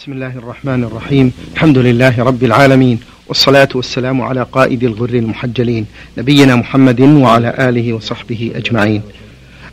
بسم الله الرحمن الرحيم الحمد لله رب العالمين والصلاة والسلام على قائد الغر المحجلين نبينا محمد وعلى آله وصحبه أجمعين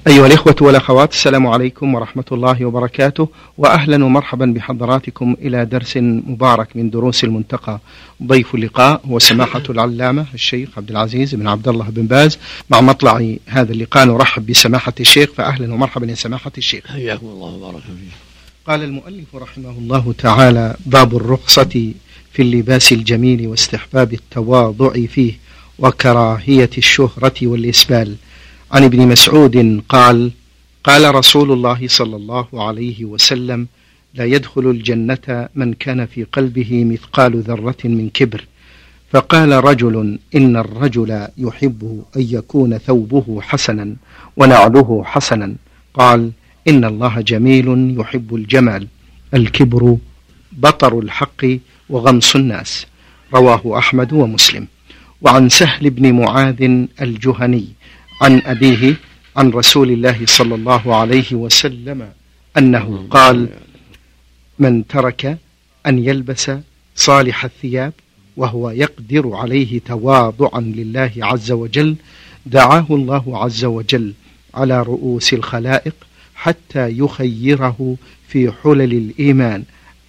أيها الإخوة والأخوات السلام عليكم ورحمة الله وبركاته وأهلا ومرحبا بحضراتكم إلى درس مبارك من دروس المنتقى ضيف اللقاء هو سماحة العلامة الشيخ عبد العزيز بن عبد الله بن باز مع مطلع هذا اللقاء نرحب بسماحة الشيخ فأهلا ومرحبا يا سماحة الشيخ حياكم الله وبارك فيك قال المؤلف رحمه الله تعالى باب الرخصة في اللباس الجميل واستحباب التواضع فيه وكراهية الشهرة والإسبال. عن ابن مسعود قال قال رسول الله صلى الله عليه وسلم لا يدخل الجنة من كان في قلبه مثقال ذرة من كبر. فقال رجل إن الرجل يحب أن يكون ثوبه حسنا ونعله حسنا. قال إن الله جميل يحب الجمال. الكبر بطر الحق وغمس الناس. رواه أحمد ومسلم. وعن سهل بن معاذ الجهني عن أبيه عن رسول الله صلى الله عليه وسلم أنه قال من ترك أن يلبس صالح الثياب وهو يقدر عليه تواضعا لله عز وجل دعاه الله عز وجل على رؤوس الخلائق حتى يخيره في حلل الإيمان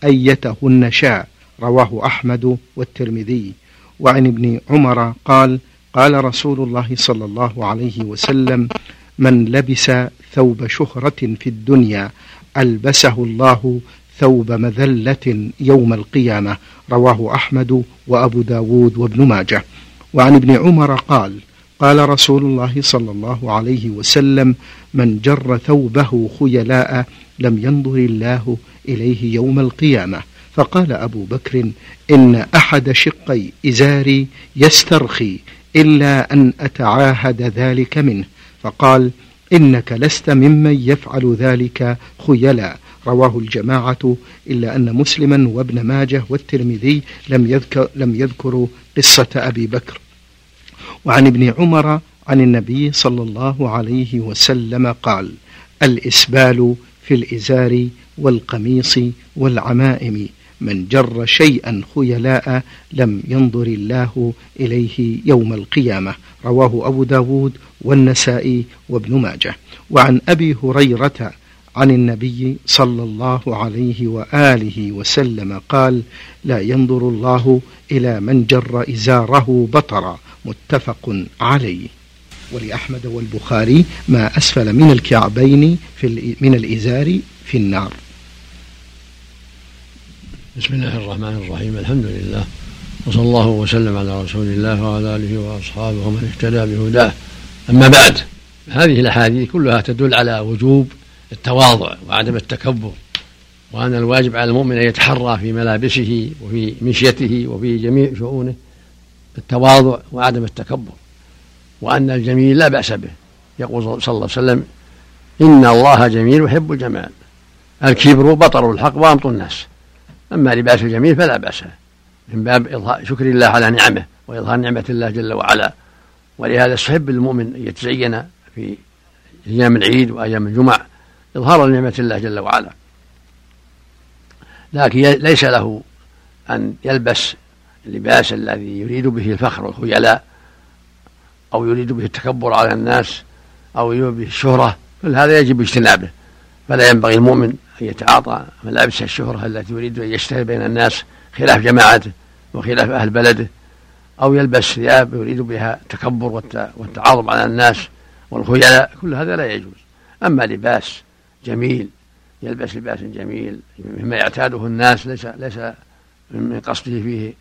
أيتهن شاء. رواه أحمد والترمذي. وعن ابن عمر قال قال رسول الله صلى الله عليه وسلم من لبس ثوب شهرة في الدنيا ألبسه الله ثوب مذلة يوم القيامة رواه أحمد وأبو داود وابن ماجه. وعن ابن عمر قال قال رسول الله صلى الله عليه وسلم من جر ثوبه خيلاء لم ينظر الله إليه يوم القيامة. فقال أبو بكر إن أحد شقي إزاري يسترخي إلا أن أتعاهد ذلك منه. فقال إنك لست ممن يفعل ذلك خيلا رواه الجماعة إلا أن مسلما وابن ماجه والترمذي لم يذكر لم يذكروا قصة أبي بكر. وعن ابن عمر عن النبي صلى الله عليه وسلم قال الإسبال في الإزار والقميص والعمائم من جر شيئا خيلاء لم ينظر الله إليه يوم القيامة. رواه أبو داود والنسائي وابن ماجه. وعن أبي هريرة عن النبي صلى الله عليه وآله وسلم قال لا ينظر الله إلى من جر إزاره بطرا. متفق عليه. ولأحمد والبخاري ما أسفل من الكعبين في من الإزار في النار. بسم الله الرحمن الرحيم. الحمد لله. وصلى الله وسلم على رسول الله وعلى آله وأصحابه ومن اهتدى بهداه. أما بعد هذه الأحاديث كلها تدل على وجوب التواضع وعدم التكبر وأن الواجب على المؤمن أن يتحرى في ملابسه وفي مشيته وفي جميع شؤونه التواضع وعدم التكبر وأن الجميل لا بأس به. يقول صلى الله عليه وسلم إن الله جميل يحب الجمال الكبر بطر الحق وأمط الناس أما لباس الجميل فلا بأس من باب شكر الله على نعمه وإظهار نعمة الله جل وعلا. ولهذا استحب للمؤمن أن يتزين في أيام العيد وأيام الجمع إظهارا لنعمة الله جل وعلا. لكن ليس له أن يلبس اللباس الذي يريد به الفخر والخيلاء أو يريد به التكبر على الناس أو يريد به الشهرة. كل هذا يجب اجتنابه. فلا ينبغي المؤمن أن يتعاطى ملابس الشهرة التي يريد أن يشتهر بين الناس خلاف جماعته وخلاف أهل بلده أو يلبس ثياب يريد بها التكبر والتعاظم على الناس والخيلاء كل هذا لا يجوز. أما لباس جميل يلبس لباس جميل مما يعتاده الناس ليس ليس من قصده فيه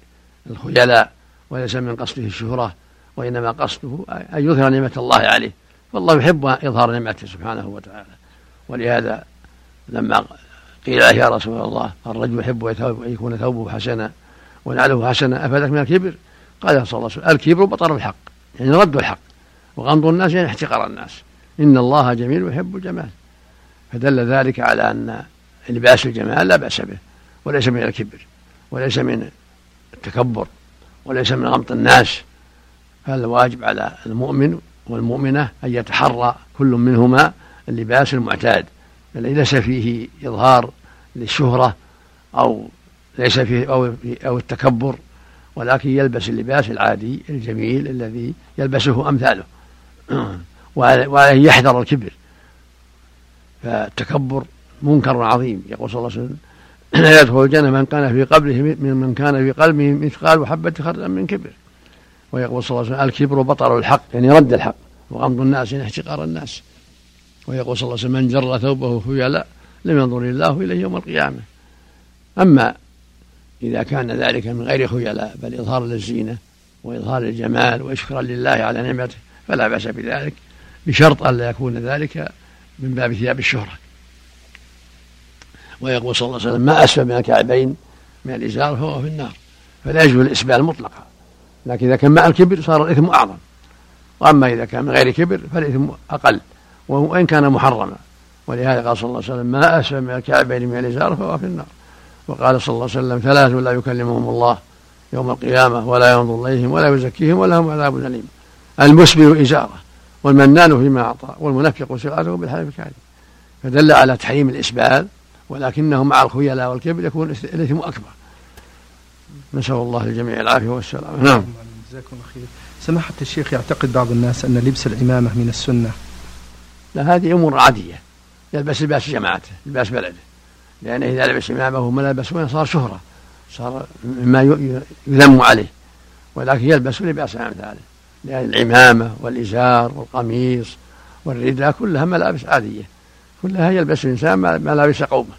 الخيلاء وليس من قصده الشهرة وإنما قصده أن يظهر نعمة الله عليه. والله يحب إظهار نعمته سبحانه وتعالى. ولهذا لما قيل له يا رسول الله الرجل يحب أن يكون ثوبه حسنا ونعله حسنا أفادك من الكبر؟ قال صلى الله عليه وسلم الكبر بطر الحق يعني رد الحق وغمض الناس يعني احتقار الناس. إن الله جميل يحب الجمال. فدل ذلك على أن لباس الجمال لا بأس به وليس من الكبر وليس من التكبر وليس من غمط الناس. فالواجب على المؤمن والمؤمنة أن يتحرى كل منهما اللباس المعتاد. الذي ليس فيه إظهار للشهرة أو ليس فيه أو, أو التكبر ولكن يلبس اللباس العادي الجميل الذي يلبسه أمثاله. وعليه يحذر الكبر. فالتكبر منكر عظيم. يقول صلى الله عليه وسلم لا يدخل الجنة من كان في قبله من, كان في قلبه مثقال حبة خردل من كبر. ويقول صلى الله عليه وسلم الكبر بطر الحق. يعني رد الحق وغمض الناس يعني احتقار الناس. ويقول صلى الله عليه وسلم من جر ثوبه خيلاء لم ينظر الله إليه يوم القيامة. أما إذا كان ذلك من غير خيلاء بل إظهار للزينة وإظهار الجمال وإشكرا لله على نعمته فلا بأس بذلك بشرط الا يكون ذلك من باب ثياب الشهرة. ويقول صلى الله عليه وسلم ما أسفل من الكعبين من الإزار فهو في النار. فلا يجوز الإسبال مطلقا. لكن إذا كان مع الكبر صار الإثم أعظم. وأما إذا كان من غير كبر فالإثم أقل. وإن كان محرما. ولهذا قال صلى الله عليه وسلم ما أسفل من الكعبين من الإزار فهو في النار. وقال صلى الله عليه وسلم ثلاث لا يكلمهم الله يوم القيامة ولا ينظر إليهم ولا يزكيهم ولهم عذاب أليم. المسبل إزارة. والمنان فيما أعطى والمنفق سرعته بالحلف الكاذب. فدل على تحريم الإسبال ولكنه مع الخيلاء والكبر يكون الإثم أكبر. نسأل الله للجميع العافية والسلامة. نعم. جزاكم الله خير. سماحة الشيخ يعتقد بعض الناس أن لبس العمامة من السنة؟ لا هذه أمور عادية. يلبس لباس جماعته لباس بلده. لأنه إذا لبس عمامة ملابس صار شهرة صار مما يذم عليه. ولكن يلبس لباس أمثاله لأن العمامة والإزار والقميص والرداء كلها ملابس عادية. كلها يلبس الإنسان ملابس قومة.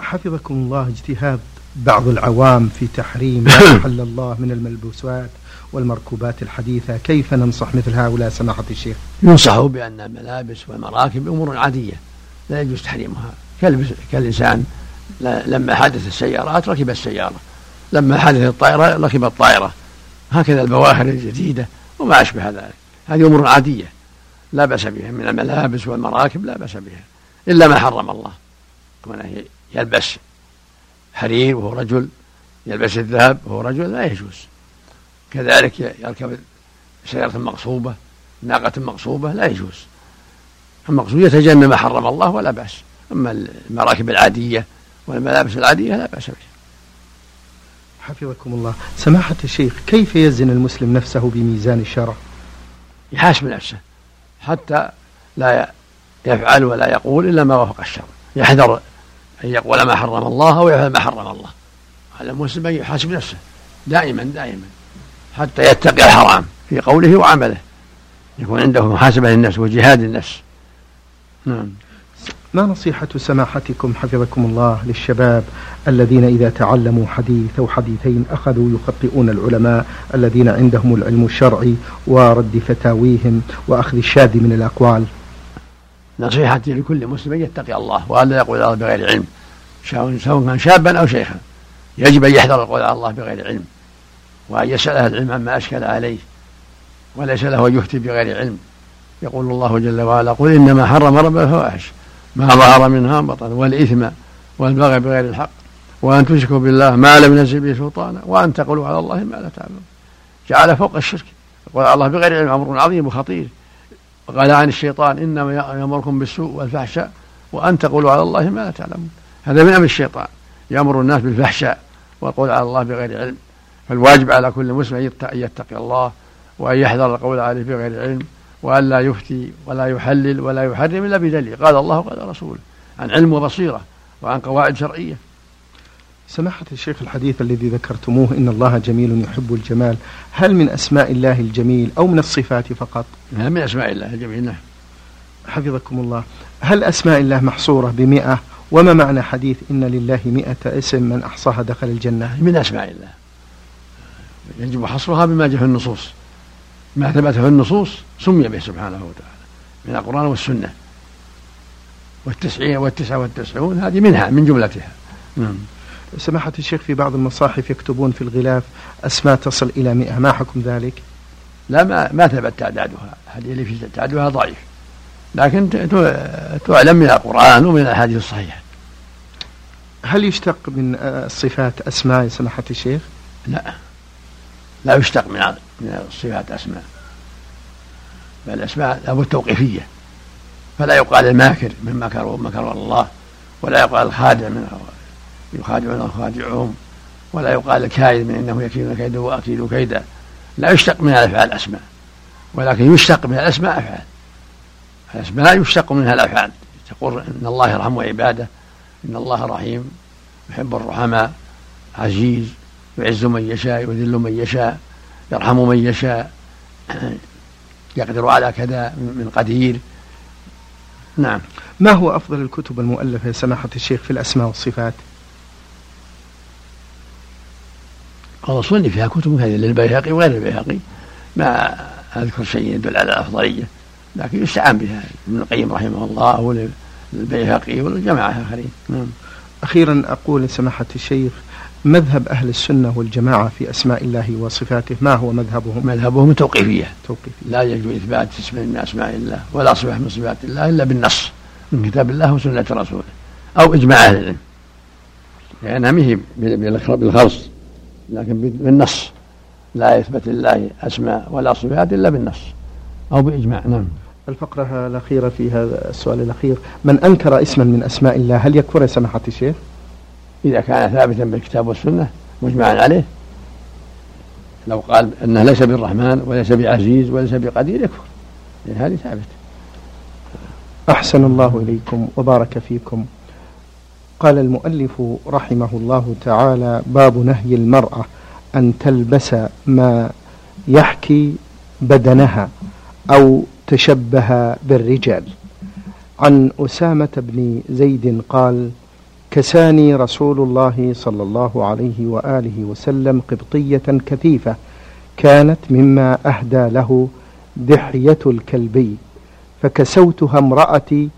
حفظكم الله اجتهاد بعض العوام في تحريم ما أحل الله من الملبوسات والمركوبات الحديثة. كيف ننصح مثل هؤلاء سماحة الشيخ؟ ينصحوا بأن الملابس والمراكب أمور عادية لا يجوز تحريمها. كالإنسان لما حدث السيارات ركب السيارة لما حدث الطائرة ركب الطائرة. هكذا البواخر الجديدة وما أشبه ذلك. هذه أمور عادية. لا بأس بها. من الملابس والمراكب لا بأس بها. إلا ما حرم الله. كونه يلبس حرير وهو رجل يلبس الذهب وهو رجل لا يجوز. كذلك يركب سيارة مغصوبة ناقة مغصوبة لا يجوز. المقصود يتجنب ما حرم الله ولا بأس. أما المراكب العادية والملابس العادية لا بأس بها. حفظكم الله. سماحة الشيخ كيف يزن المسلم نفسه بميزان الشرع؟ يحاسب نفسه حتى لا يفعل ولا يقول إلا ما وافق الشرع. يحذر أن يقول ما حرم الله أو يفعل ما حرم الله. على المسلم أن يحاسب نفسه دائما دائما حتى يتقي الحرام في قوله وعمله. يكون عنده محاسبة للنفس وجهاد النفس نعم. ما نصيحة سماحتكم حفظكم الله للشباب الذين إذا تعلموا حديث أو حديثين أخذوا يخطئون العلماء الذين عندهم العلم الشرعي ورد فتاويهم وأخذ الشاذ من الأقوال. نصيحتي لكل مسلم يتقي الله وألا يقول الله بغير علم. سواء كان شابا أو شيخا. يجب أن يحذر القول على الله بغير علم وأن يسأل أهل العلم عما أشكل عليه وليس له أن يفتي بغير علم. يقول الله جل وعلا قل إنما حرم رب الفواحش. ما ظهر منها بطن والإثم والبغي بغير الحق وأن تشركوا بالله ما لم ينزل به سلطانا وأن تقولوا على الله ما لا تعلمون. جعل فوق الشرك. يقول على الله بغير علم أمر عظيم وخطير. وقال عن الشيطان إنما يأمركم بالسوء والفحشاء وأن تقولوا على الله ما لا تعلمون. هذا من أمر الشيطان. يأمر الناس بالفحشاء والقول على الله بغير علم. فالواجب على كل مسلم أن يتقي الله وأن يحذر القول عليه بغير علم. وأن لا يفتي ولا يحلل ولا يحرم إلا بدليل. قال الله وقال رسوله عن علم وبصيرة وعن قواعد شرعية. سماحة الشيخ الحديث الذي ذكرتموه إن الله جميل يحب الجمال هل من أسماء الله الجميل أو من الصفات فقط؟ من أسماء الله الجميل نعم. حفظكم الله. هل أسماء الله محصورة بمئة؟ وما معنى حديث إن لله مئة اسم من أحصاها دخل الجنة؟ من أسماء الله. يجب حصرها بما جاء في النصوص. ما ثبت في النصوص سمي به سبحانه وتعالى من القرآن والسنة. والتسعين والتسعة والتسعون هذه منها من جملتها. نعم. سماحة الشيخ في بعض المصاحف يكتبون في الغلاف أسماء تصل إلى مئة ما حكم ذلك؟ لا ما ما ثبت تعدادها. هذه اللي في تعدادها ضعيف. لكن تعلم من القرآن ومن الأحاديث الصحيحة. هل يشتق من الصفات أسماء يا سماحة الشيخ؟ لا. لا يشتق من من الصفات أسماء. بل الأسماء لابد توقيفية. فلا يقال الماكر من مكر ومكر الله ولا يقال الخادع من يخادعون ويخادعهم ولا يقال الكائد من إنه يكيد كيدا وأكيد كيدا. لا يشتق من الافعال اسماء ولكن يشتق من الأسماء أفعال. الأسماء يشتق منها الأفعال. تقول إن الله يرحم عباده إن الله رحيم يحب الرحماء عزيز يعز من يشاء يذل من يشاء. يرحم من يشاء يقدر على كذا من قدير. نعم. ما هو أفضل الكتب المؤلفة يا سماحة الشيخ في الأسماء والصفات؟ والله صنف فيها كتب هذه للبيهقي وغير البيهقي. ما أذكر شيء يدل على الأفضلية لكن يستعان بها ابن القيم رحمه الله أو للبيهقي والجماعة آخرين نعم. أخيرا أقول سماحة الشيخ مذهب أهل السنة والجماعة في أسماء الله وصفاته. ما هو مذهبهم؟ مذهبهم توقيفية. توقيفية. لا يجوز إثبات اسم من أسماء الله ولا صفة من صفات الله إلا بالنص من كتاب الله وسنة رسوله أو إجماع أهل العلم. لأنها مهي بالخلص لكن بالنص. لا يثبت الله أسماء ولا صفات إلا بالنص أو بإجماع. نعم. الفقرة الأخيرة في هذا السؤال الأخير. من أنكر اسما من أسماء الله هل يكفر يا سماحة الشيخ؟ إذا كان ثابتا بالكتاب والسنة مجمعا عليه لو قال أنه ليس بالرحمن وليس بعزيز وليس بقدير يكفر. هذه ثابت أحسن الله إليكم وبارك فيكم. قال المؤلف رحمه الله تعالى باب نهي المرأة أن تلبس ما يحكي بدنها أو تشبه بالرجال. عن أسامة بن زيد قال كساني رسول الله صلى الله عليه وآله وسلم قبطية كثيفة كانت مما أهدى له دحية الكلبي فكسوتها امرأتي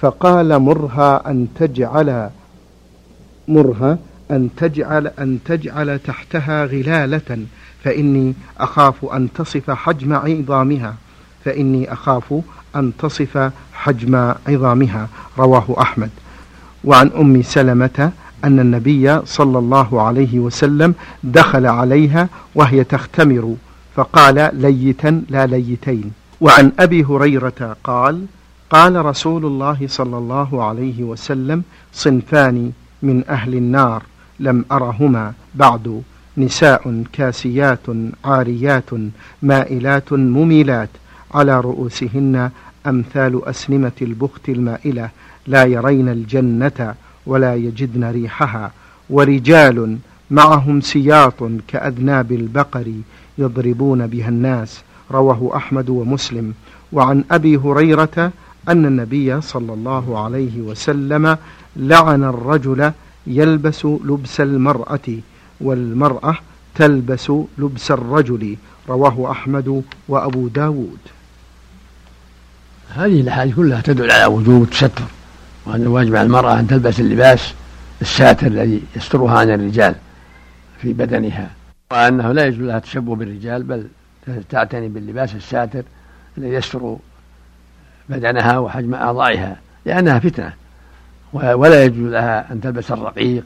فقال مرها أن تجعل مرها أن تجعل أن تجعل تحتها غلالة فإني أخاف أن تصف حجم عظامها فإني أخاف أن تصف حجم عظامها رواه أحمد. وعن أم سلمة أن النبي صلى الله عليه وسلم دخل عليها وهي تختمر فقال ليتا لا ليتين. وعن أبي هريرة قال قال رسول الله صلى الله عليه وسلم صنفان من أهل النار لم أرهما بعد نساء كاسيات عاريات مائلات مميلات على رؤوسهن أمثال أسنمة البخت المائلة لا يرين الجنة ولا يجدن ريحها ورجال معهم سياط كأذناب البقر يضربون بها الناس رواه أحمد ومسلم. وعن أبي هريرة أن النبي صلى الله عليه وسلم لعن الرجل يلبس لبس المرأة والمرأة تلبس لبس الرجل رواه أحمد وأبو داود. هذه الأحاديث كلها تدل على وجوب التستر وأن الواجب على المرأة أن تلبس اللباس الساتر الذي يسترها عن الرجال في بدنها وأنه لا يجوز لها التشبه بالرجال بل تعتني باللباس الساتر الذي يستر بدنها وحجم أعضائها لأنها فتنة. ولا يجوز لها أن تلبس الرقيق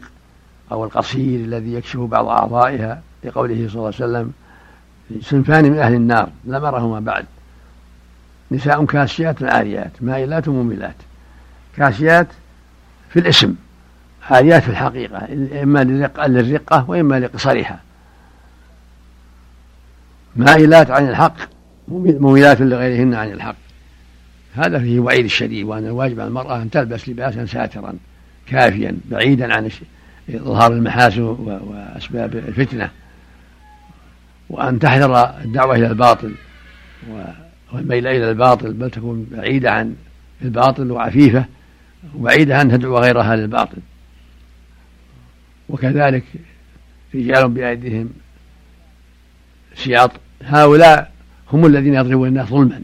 أو القصير الذي يكشف بعض أعضائها لقوله صلى الله عليه وسلم صنفان من أهل النار لم أرهما بعد. نساء كاسيات عاريات مائلات مميلات كاسيات في الاسم. عاريات في الحقيقة إما للرقة وإما لقصرها. مائلات عن الحق مميلات لغيرهن عن الحق. هذا فيه وعيد الشديد وأن الواجب على المرأة أن تلبس لباسا ساترا كافيا بعيدا عن إظهار المحاسن وأسباب الفتنة. وأن تحذر الدعوة إلى الباطل والميل إلى الباطل بل تكون بعيدة عن الباطل وعفيفة. وبعيدة أن تدعو غيرها للباطل وكذلك رجال بأيديهم سياط هؤلاء هم الذين يضربون الناس ظلما.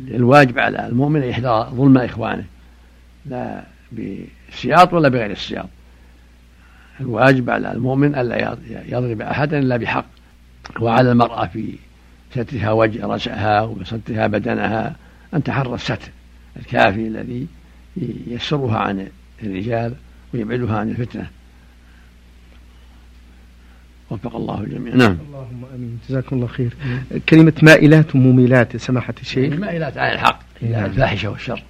الواجب على المؤمن أن يحذر ظلم إخوانه. لا بالسياط ولا بغير السياط الواجب على المؤمن ألا يضرب أحدا إلا بحق. وعلى المرأة في سترها وجه رأسها وسترها بدنها أن تحرى الستر الكافي الذي يسرها عن الرجال ويبعدها عن الفتنة. وفق الله الجميع. نعم. اللهم آمين. جزاكم الله خير. كلمة مائلات ومميلات يا سماحه الشيخ؟ يعني مائلات عن الحق إلى نعم. الفاحشة والشر.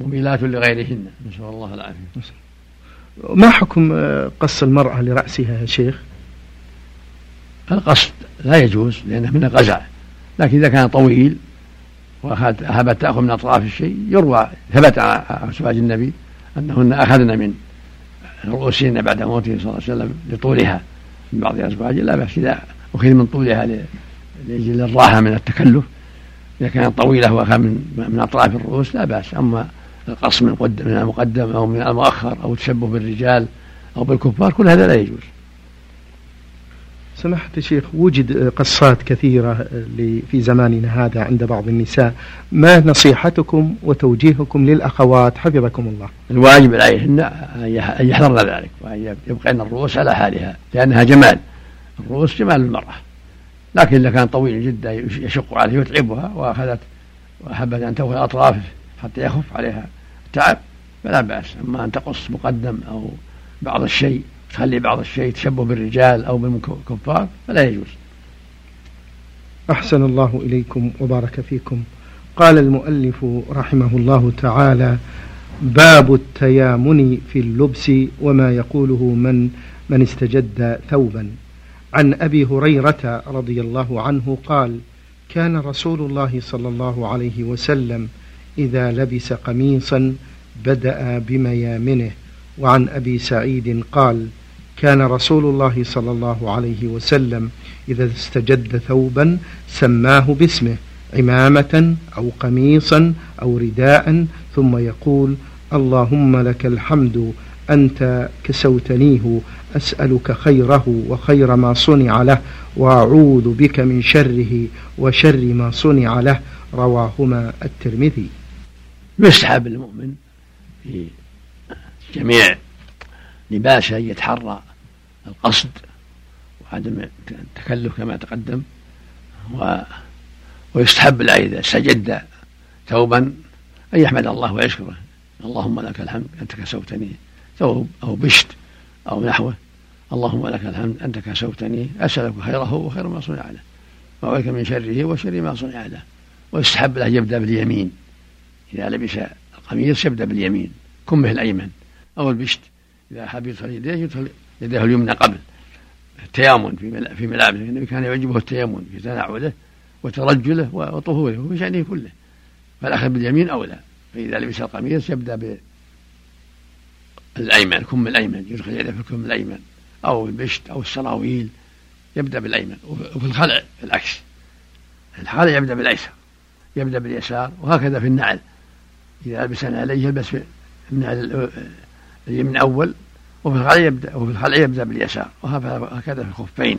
مميلات لغيرهن نسأل الله العافية. ما حكم قص المرأة لرأسها يا شيخ؟ القصد لا يجوز لأنه من القزع لكن إذا كان طويل وأحبت تأخذ من أطراف الشيء؟ يروى ثبت على أزواج النبي أنهن أخذن من رؤوسهن بعد موته صلى الله عليه وسلم لطولها من بعض أزواجه لا بأس إذا أخذ من طولها لأجل الراحة من التكلف. إذا كانت طويلة وأخذ من من أطراف الرؤوس لا بأس. أما القص من المقدم أو من المؤخر أو التشبه بالرجال أو بالكفار كل هذا لا يجوز. سماحة الشيخ وجد قصات كثيرة في زماننا هذا عند بعض النساء. ما نصيحتكم وتوجيهكم للأخوات؟ حفظكم الله. الواجب عليهن أن يحذرن ذلك وأن يبقين الرؤوس على حالها لأنها جمال. الرؤوس جمال المرأة. لكن إذا كان طويل جدا يشق عليه ويتعبها وأخذت وأحبت أن تأخذ أطرافه حتى يخف عليها تعب فلا بأس. أما أن تقص مقدم أو بعض الشيء تخلي بعض الشيء تشبه بالرجال أو بالكفار فلا يجوز. أحسن الله إليكم وبارك فيكم. قال المؤلف رحمه الله تعالى باب التيامن في اللبس وما يقوله من من استجد ثوبا. عن أبي هريرة رضي الله عنه قال كان رسول الله صلى الله عليه وسلم إذا لبس قميصا بدأ بميامنه وعن أبي سعيد قال كان رسول الله صلى الله عليه وسلم إذا استجد ثوبا سماه باسمه عمامة أو قميصا أو رداء ثم يقول اللهم لك الحمد أنت كسوتنيه أسألك خيره وخير ما صنع له وأعوذ بك من شره وشر ما صنع له. رواهما الترمذي. يسحب المؤمن في جميع لباسه يتحرى القصد وعدم التكلف كما تقدم و ويستحب له إذا سجد ثوبا أن يحمد الله ويشكره. اللهم لك الحمد أنت كسوتني ثوب أو بشت أو نحوه. اللهم لك الحمد أنت كسوتني. أسألك خيره وخير ما صنع له. وأعوذ من شره وشر ما صنع له. ويستحب له يبدأ باليمين. إذا لبس القميص يبدأ باليمين. كمه الأيمن أو البشت. إذا حب يدخل يديه يدخل يده اليمنى قبل. التيامن في في ملابسه النبي كان يعجبه التيامن في تنعله وترجله وطهوره وفي شأنه كله. فالأخذ باليمين أولى فإذا لبس القميص يبدأ بالأيمن الكم الأيمن. يدخل يده في الكم الأيمن. أو البشت أو السراويل. يبدأ بالأيمن. وفي الخلع العكس. الخلع يبدأ بالأيسر. يبدأ باليسار. وهكذا في النعل. إذا لبس عليه يلبس النعل اليمين أول وفي الخلع يبدأ وفي الخلع يبدأ باليسار وهكذا في الخفين.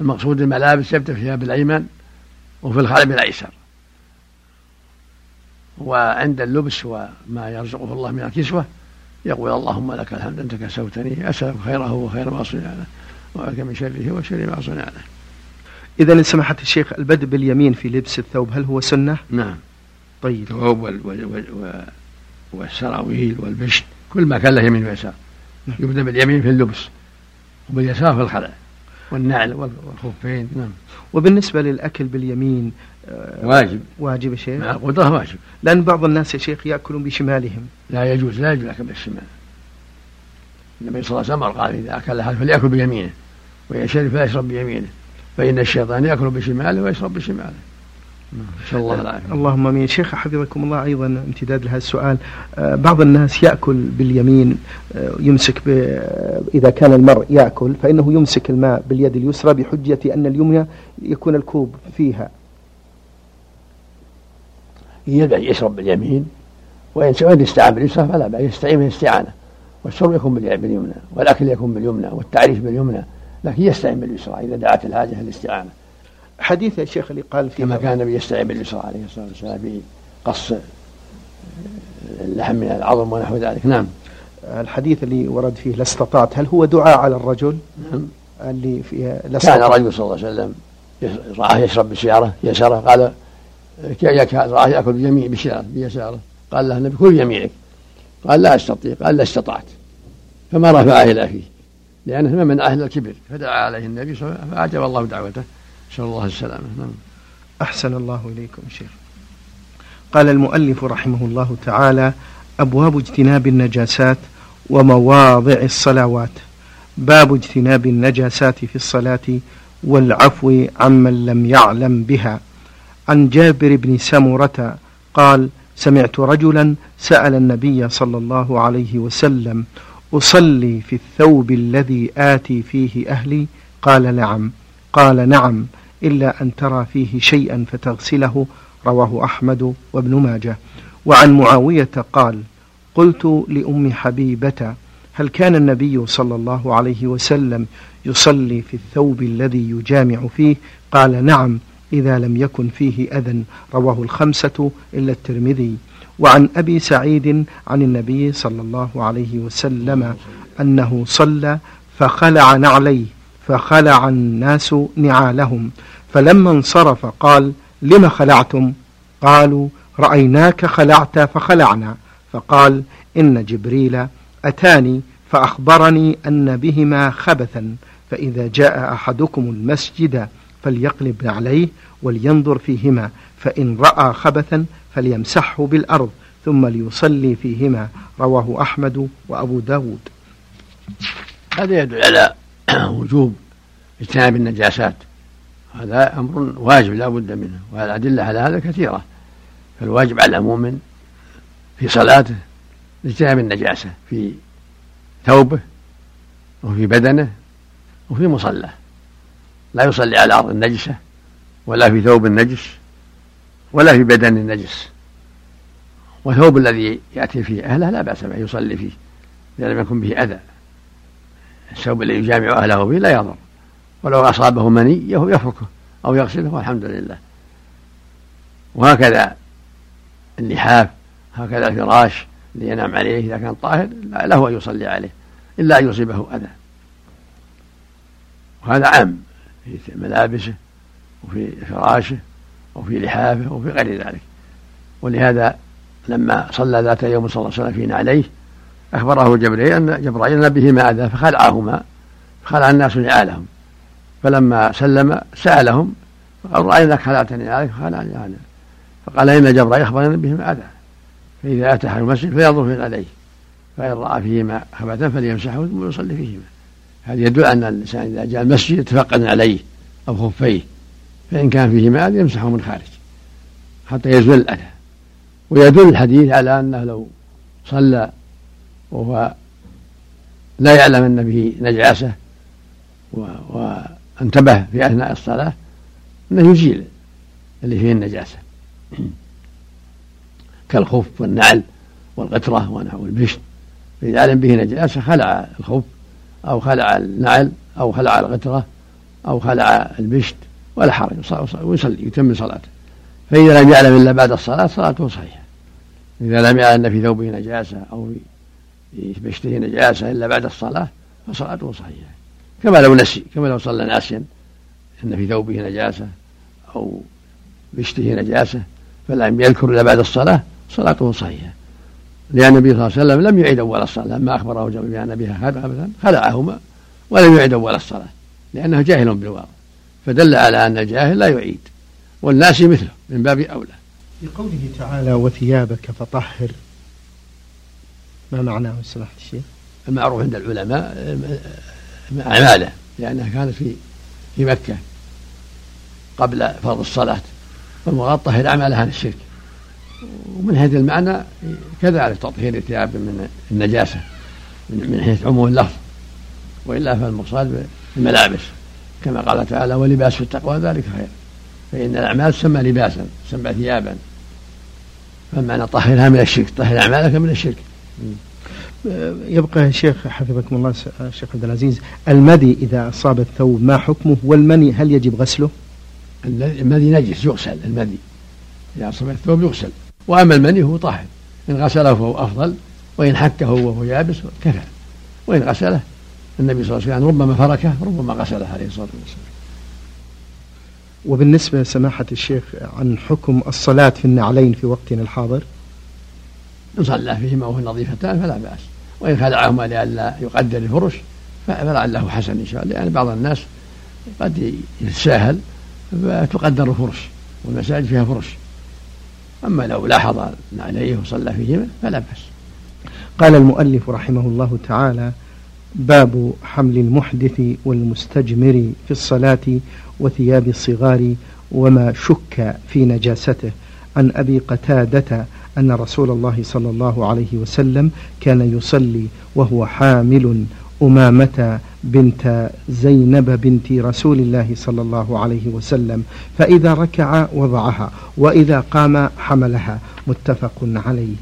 المقصود الملابس يبدأ فيها بالأيمن وفي الخلع بالأيسر. وعند اللبس وما يرزقه الله من الكسوة يقول اللهم لك الحمد أنت كسوتني أسألك خيره وخير ما صنع له وأعوذ من شره وشر ما صنع له. إذا سمحت الشيخ البدء باليمين في لبس الثوب هل هو سنة؟ نعم. طيب. الثوب والسراويل والبشت كل ما كان له يمين ويسار. نعم. يبدا باليمين في اللبس وباليسار في الخلع والنعل والخفين نعم. وبالنسبة للأكل باليمين آه، واجب. واجب يا شيخ؟ مع قدرة واجب. لأن بعض الناس يا شيخ يأكلون بشمالهم. لا يجوز لا يجوز الأكل بالشمال. النبي صلى الله عليه وسلم قال إذا أكل أحد فليأكل بيمينه وإذا شرب فليشرب بيمينه فإن الشيطان يأكل بشماله ويشرب بشماله. نسأل الله. العافية اللهم آمين. شيخ حفظكم الله. أيضا امتداد لهذا السؤال. آه، بعض الناس يأكل باليمين آه، يمسك إذا كان المرء يأكل فإنه يمسك الماء باليد اليسرى بحجه أن اليمنى يكون الكوب فيها. يشرب باليمين وإن يستعان باليسرى فلا بأس يستعين بالاستعانة. والشرب يكون باليمنى والأكل يكون باليمنى والتعريف باليمنى لكن يستعين باليسرى إذا دعت الحاجة للاستعانة. حديث يا شيخ اللي قال فيه كما كان النبي يستعين باليسرى عليه الصلاة والسلام في قص اللحم من العظم ونحو ذلك. نعم. الحديث اللي ورد فيه لاستطعت هل هو دعاء على الرجل؟ نعم. اللي فيه لاستطعت كان رجل صلى الله عليه وسلم رآه يشرب بسيارة يساره قال رآه يأكل بيمين بسيارة بيساره. قال له النبي كل يمينك قال لا أستطيع. قال لا استطعت. فما رفعه إلى فيه لأنه من أهل الكبر فدعا عليه النبي صلى الله عليه وسلم فأجاب الله دعوته. نسأل الله السلامة. نعم. أحسن الله إليكم شيخ. قال المؤلف رحمه الله تعالى أبواب اجتناب النجاسات ومواضع الصلوات. باب اجتناب النجاسات في الصلاة والعفو عمن لم يعلم بها. عن جابر بن سمرة قال سمعت رجلا سأل النبي صلى الله عليه وسلم أصلي في الثوب الذي آتي فيه أهلي؟ قال نعم. قال نعم. إلا أن ترى فيه شيئا فتغسله رواه أحمد وابن ماجه. وعن معاوية قال قلت لأم حبيبة هل كان النبي صلى الله عليه وسلم يصلي في الثوب الذي يجامع فيه؟ قال نعم إذا لم يكن فيه أذى. رواه الخمسة إلا الترمذي. وعن أبي سعيد عن النبي صلى الله عليه وسلم أنه صلى فخلع نعليه. فخلع الناس نعالهم. فلما انصرف قال لم خلعتم؟ قالوا رأيناك خلعت فخلعنا. فقال إن جبريل أتاني فأخبرني أن بهما خبثا فإذا جاء أحدكم المسجد فليقلب عليه ولينظر فيهما فإن رأى خبثا فليمسحه بالأرض ثم ليصلي فيهما. رواه أحمد وأبو داود. هذا يدل على وجوب اجتناب النجاسات. هذا أمر واجب لا بد منه والأدلة على هذا كثيرة. فالواجب على المؤمن في صلاته اجتناب النجاسة في ثوبه وفي بدنه وفي مصلاه. لا يصلي على أرض نجسة ولا في ثوب نجس ولا في بدن نجس والثوب الذي يأتي فيه أهله لا بأس به يصلي فيه إذا لم يكن به أذى. الثوب الذي يجامع أهله فيه لا يضر. ولو أصابه مني يفركه أو يغسله والحمد لله. وهكذا اللحاف هكذا الفراش اللي ينام عليه إذا كان طاهر له أن يصلي عليه إلا أن يصيبه أذى. وهذا عام في ملابسه وفي فراشه وفي لحافه وفي غير ذلك. ولهذا لما صلى ذات يوم صلى الله عليه وسلم في نعليه أخبره جبريل أن جبرائيل بهما أذى فخلعهما فخلع الناس نعالهم. فلما سلم سألهم فقال رأيناك خلعتني عليك فخلعني عليك فقال إن جبرائيل أخبرني بهما أذى. فإذا أتى المسجد فينظر في عليه. فإن رأى فيهما خبثا فليمسحه ثم يصلي فيهما. هذا يدل أن الإنسان إذا جاء المسجد يتفقد عليه أو خفيه. فإن كان فيه ماء يمسحه من خارج. حتى يزول الأذى. ويدل الحديث على أنه لو صلى وهو لا يعلم أن به نجاسة وانتبه في أثناء الصلاة أنه يزيل اللي فيه النجاسة. كالخف والنعل والغترة ونحو البشت فإذا علم به نجاسة خلع الخف أو خلع النعل أو خلع الغترة أو خلع البشت ولا حرج ويصلي يتم صلاته. فإذا لم يعلم إلا بعد الصلاة صلاته صحيحة. إذا لم يعلم أن في ثوبه نجاسة أو بشته نجاسة إلا بعد الصلاة فصلاته صحيحة. كما لو نسي كما لو صلى ناسيا أن في ثوبه نجاسة أو بشته نجاسة فلم يذكر إلا بعد الصلاة صلاته صحيحة. لأن النبي صلى الله عليه وسلم لم يعيد أول الصلاة لما أخبره جبريل بأن بها أبدا خلعهما ولم يعيد أول الصلاة لأنه جاهل بالواقع. فدل على أن الجاهل لا يعيد والناس مثله من باب أولى. لقوله تعالى وثيابك فطهر ما معناه سماحة الشيخ؟ المعروف عند العلماء أعماله لأنها كانت في في مكة قبل فرض الصلاة فالمراد طهر أعمالها عن الشرك. ومن هذا المعنى كذلك تطهير الثياب من النجاسة من حيث عموم اللفظ وإلا فالمصاد الملابس كما قال تعالى ولباس التقوى ذلك خير. فإن الأعمال تسمى لباسا تسمى ثيابا. فالمعنى طهرها من الشرك طهر أعمالك من الشرك. يبقى شيخ حفظكم الله الشيخ عبد العزيز المدي إذا أصاب الثوب ما حكمه؟ والمني هل يجب غسله؟ المدي نجس يغسل المدي إذا أصاب الثوب يغسل. وأما المني هو طاهر. إن غسله فهو أفضل وإن حكه وهو يابس كفى. وإن غسله النبي صلى الله عليه وسلم ربما فركه ربما غسله عليه الصلاة والسلام. وبالنسبة سماحة الشيخ عن حكم الصلاة في النعلين في وقتنا الحاضر إن صلى فيهما وهو نظيفتان فلا بأس. وإن خلعهما لئلا يقدر الفرش فلعله حسن إن شاء الله. لأن بعض الناس قد يتساهل فتقدر الفرش والمساجد فيها فرش. أما لو لاحظ عليه وصلى فيهما فلا بأس. قال المؤلف رحمه الله تعالى باب حمل المحدث والمستجمر في الصلاة وثياب الصغار وما شك في نجاسته. عن أبي قتادة أن رسول الله صلى الله عليه وسلم كان يصلي وهو حامل أمامة بنت زينب بنت رسول الله صلى الله عليه وسلم فإذا ركع وضعها وإذا قام حملها. متفق عليه.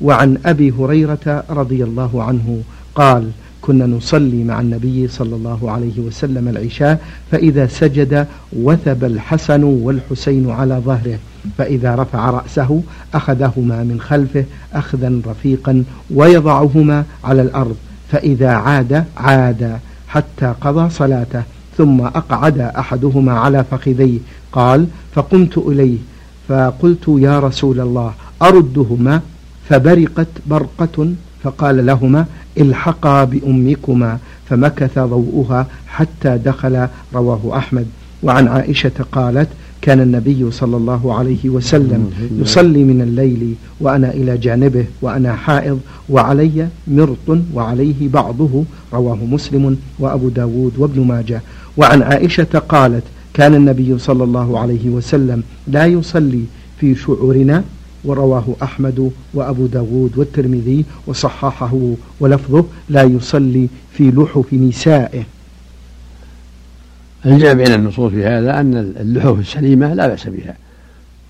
وعن أبي هريرة رضي الله عنه قال كنا نصلي مع النبي صلى الله عليه وسلم العشاء فإذا سجد وثب الحسن والحسين على ظهره فإذا رفع رأسه أخذهما من خلفه أخذا رفيقا ويضعهما على الأرض فإذا عاد عاد حتى قضى صلاته ثم أقعد أحدهما على فخذيه. قال فقمت إليه فقلت يا رسول الله أردهما؟ فبرقت برقة فقال لهما الحقا بأمكما فمكث ضوءها حتى دخل رواه أحمد. وعن عائشة قالت كان النبي صلى الله عليه وسلم يصلي من الليل وأنا إلى جانبه وأنا حائض وعلي مرط وعليه بعضه رواه مسلم وأبو داود وابن ماجه. وعن عائشة قالت كان النبي صلى الله عليه وسلم لا يصلي في شعورنا ورواه أحمد وأبو داود والترمذي وصححه ولفظه لا يصلي في لحف نسائه. الجمع بين النصوص في هذا أن اللحوف السليمة لا بأس بها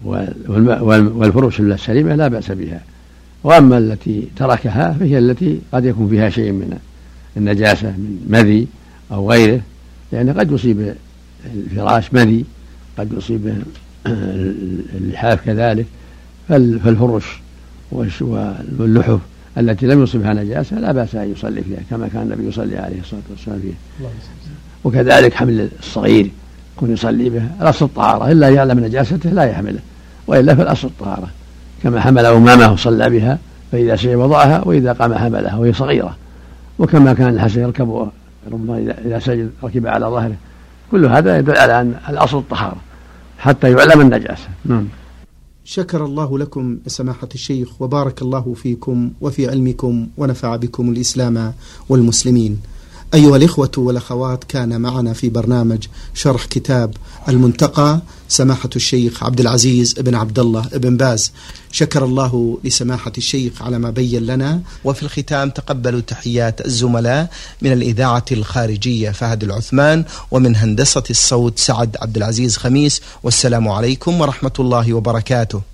والفرش السليمة لا بأس بها. وأما التي تركها فهي التي قد يكون فيها شيء من النجاسة من مذي أو غيره يعني قد يصيب الفراش مذي قد يصيب اللحاف كذلك. فالفرش واللحف التي لم يصبها نجاسة لا بأس أن يصلي فيها كما كان النبي يصلي عليه الصلاة والسلام فيها. وكذلك حمل الصغير يكون يصلي به الأصل الطهارة إلا يعلم نجاسته لا يحمله وإلا فالأصل الطهارة. كما حمل أمامه وصلى بها فإذا سجد وضعها وإذا قام حملها وهي صغيرة. وكما كان الحسن يركب ربما إذا سجد ركب على ظهره. كل هذا يدل على أن الأصل الطهارة حتى يعلم النجاسة. نعم. شكر الله لكم سماحة الشيخ وبارك الله فيكم وفي علمكم ونفع بكم الإسلام والمسلمين. أيها الإخوة والأخوات كان معنا في برنامج شرح كتاب المنتقى سماحة الشيخ عبد العزيز بن عبد الله بن باز. شكر الله لسماحة الشيخ على ما بين لنا. وفي الختام تقبلوا تحيات الزملاء من الإذاعة الخارجية فهد العثمان ومن هندسة الصوت سعد عبد العزيز خميس. والسلام عليكم ورحمة الله وبركاته.